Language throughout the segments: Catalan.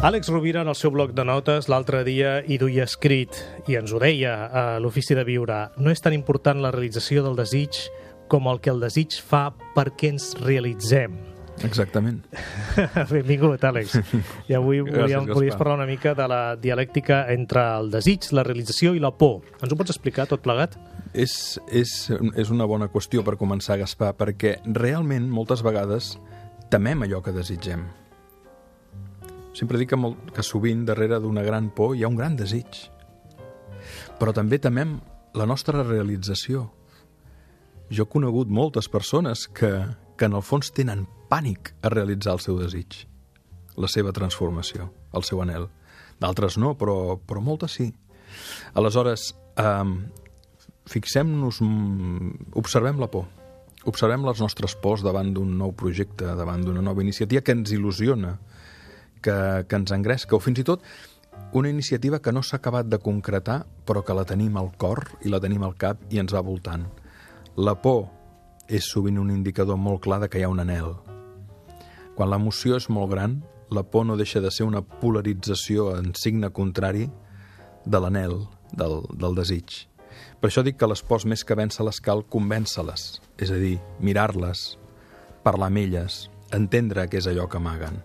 Àlex Rovira, en el seu bloc de notes, l'altre dia hi duia escrit, i ens ho deia a l'Ofici de Viure, no és tan important la realització del desig com el que el desig fa perquè ens realitzem. Exactament. Benvingut, Àlex. I avui volíem, volies parlar una mica de la dialèctica entre el desig, la realització i la por. Ens ho pots explicar tot plegat? És, és, és una bona qüestió per començar, Gaspar, perquè realment moltes vegades temem allò que desitgem. Sempre dic que, molt, que sovint darrere d'una gran por hi ha un gran desig. Però també temem la nostra realització. Jo he conegut moltes persones que, que en el fons tenen pànic a realitzar el seu desig, la seva transformació, el seu anel. D'altres no, però, però moltes sí. Aleshores, eh, fixem-nos, mm, observem la por, observem les nostres pors davant d'un nou projecte, davant d'una nova iniciativa que ens il·lusiona, que, que ens engresca, o fins i tot una iniciativa que no s'ha acabat de concretar, però que la tenim al cor i la tenim al cap i ens va voltant. La por és sovint un indicador molt clar de que hi ha un anel. Quan l'emoció és molt gran, la por no deixa de ser una polarització en signe contrari de l'anel, del, del desig. Per això dic que les pors més que vèncer-les cal convèncer-les, és a dir, mirar-les, parlar amb elles, entendre què és allò que amaguen.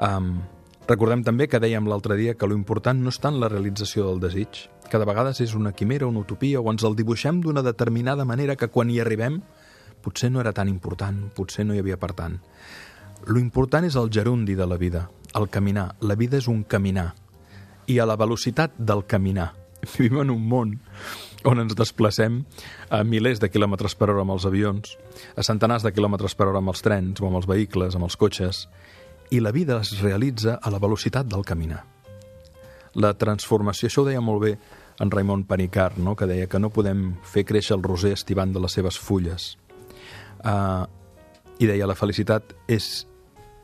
Um, recordem també que dèiem l'altre dia que lo important no és tant la realització del desig, que de vegades és una quimera, una utopia, o ens el dibuixem d'una determinada manera que quan hi arribem potser no era tan important, potser no hi havia per tant. Lo important és el gerundi de la vida, el caminar. La vida és un caminar. I a la velocitat del caminar. Vivim en un món on ens desplacem a milers de quilòmetres per hora amb els avions, a centenars de quilòmetres per hora amb els trens o amb els vehicles, amb els cotxes, i la vida es realitza a la velocitat del caminar. La transformació, això ho deia molt bé en Raimon Panicart, no? que deia que no podem fer créixer el roser estivant de les seves fulles. Uh, I deia, la felicitat és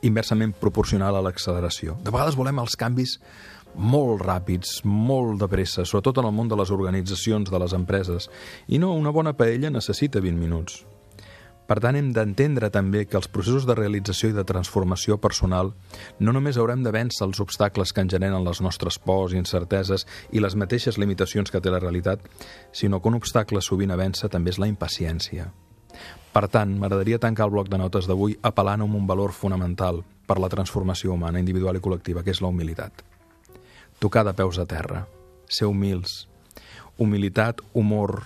inversament proporcional a l'acceleració. De vegades volem els canvis molt ràpids, molt de pressa, sobretot en el món de les organitzacions, de les empreses. I no, una bona paella necessita 20 minuts. Per tant, hem d'entendre també que els processos de realització i de transformació personal no només haurem de vèncer els obstacles que en generen les nostres pors, incerteses i les mateixes limitacions que té la realitat, sinó que un obstacle sovint a vèncer també és la impaciència. Per tant, m'agradaria tancar el bloc de notes d'avui apel·lant amb un valor fonamental per la transformació humana, individual i col·lectiva, que és la humilitat. Tocar de peus a terra, ser humils. Humilitat, humor,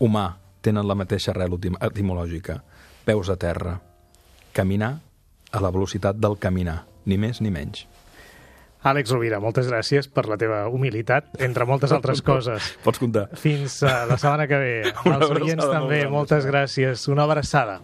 humà, tenen la mateixa arrel etimològica. Peus a terra. Caminar a la velocitat del caminar, ni més ni menys. Àlex Rovira, moltes gràcies per la teva humilitat, entre moltes altres coses. Pots comptar. Fins a la setmana que ve. Abraçada oients també, moltes gràcies. Una abraçada.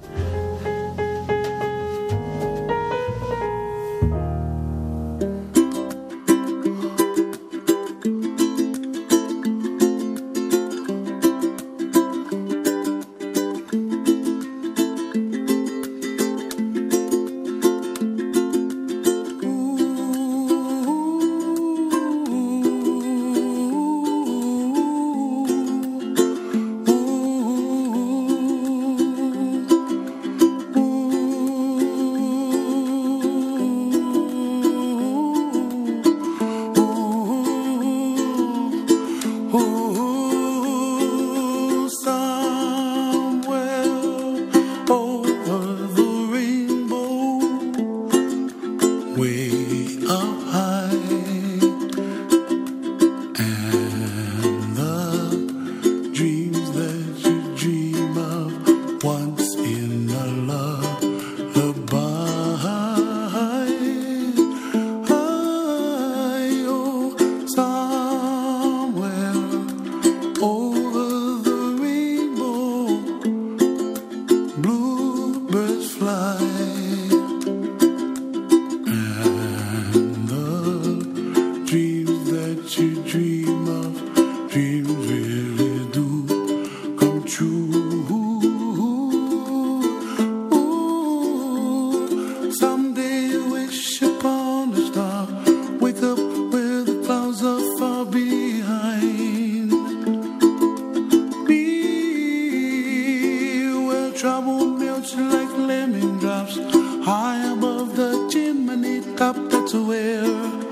to.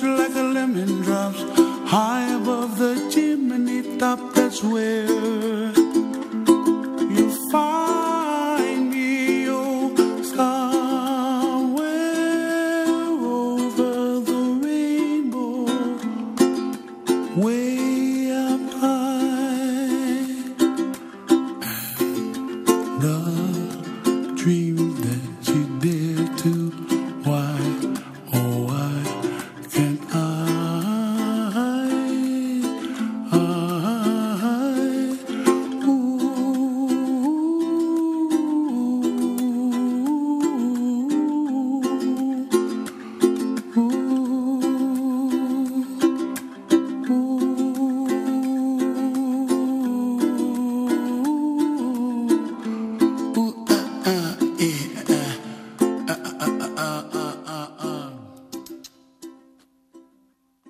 drops like a lemon drops high above the chimney top. That's where you find me, oh, somewhere over the rainbow, way up high. The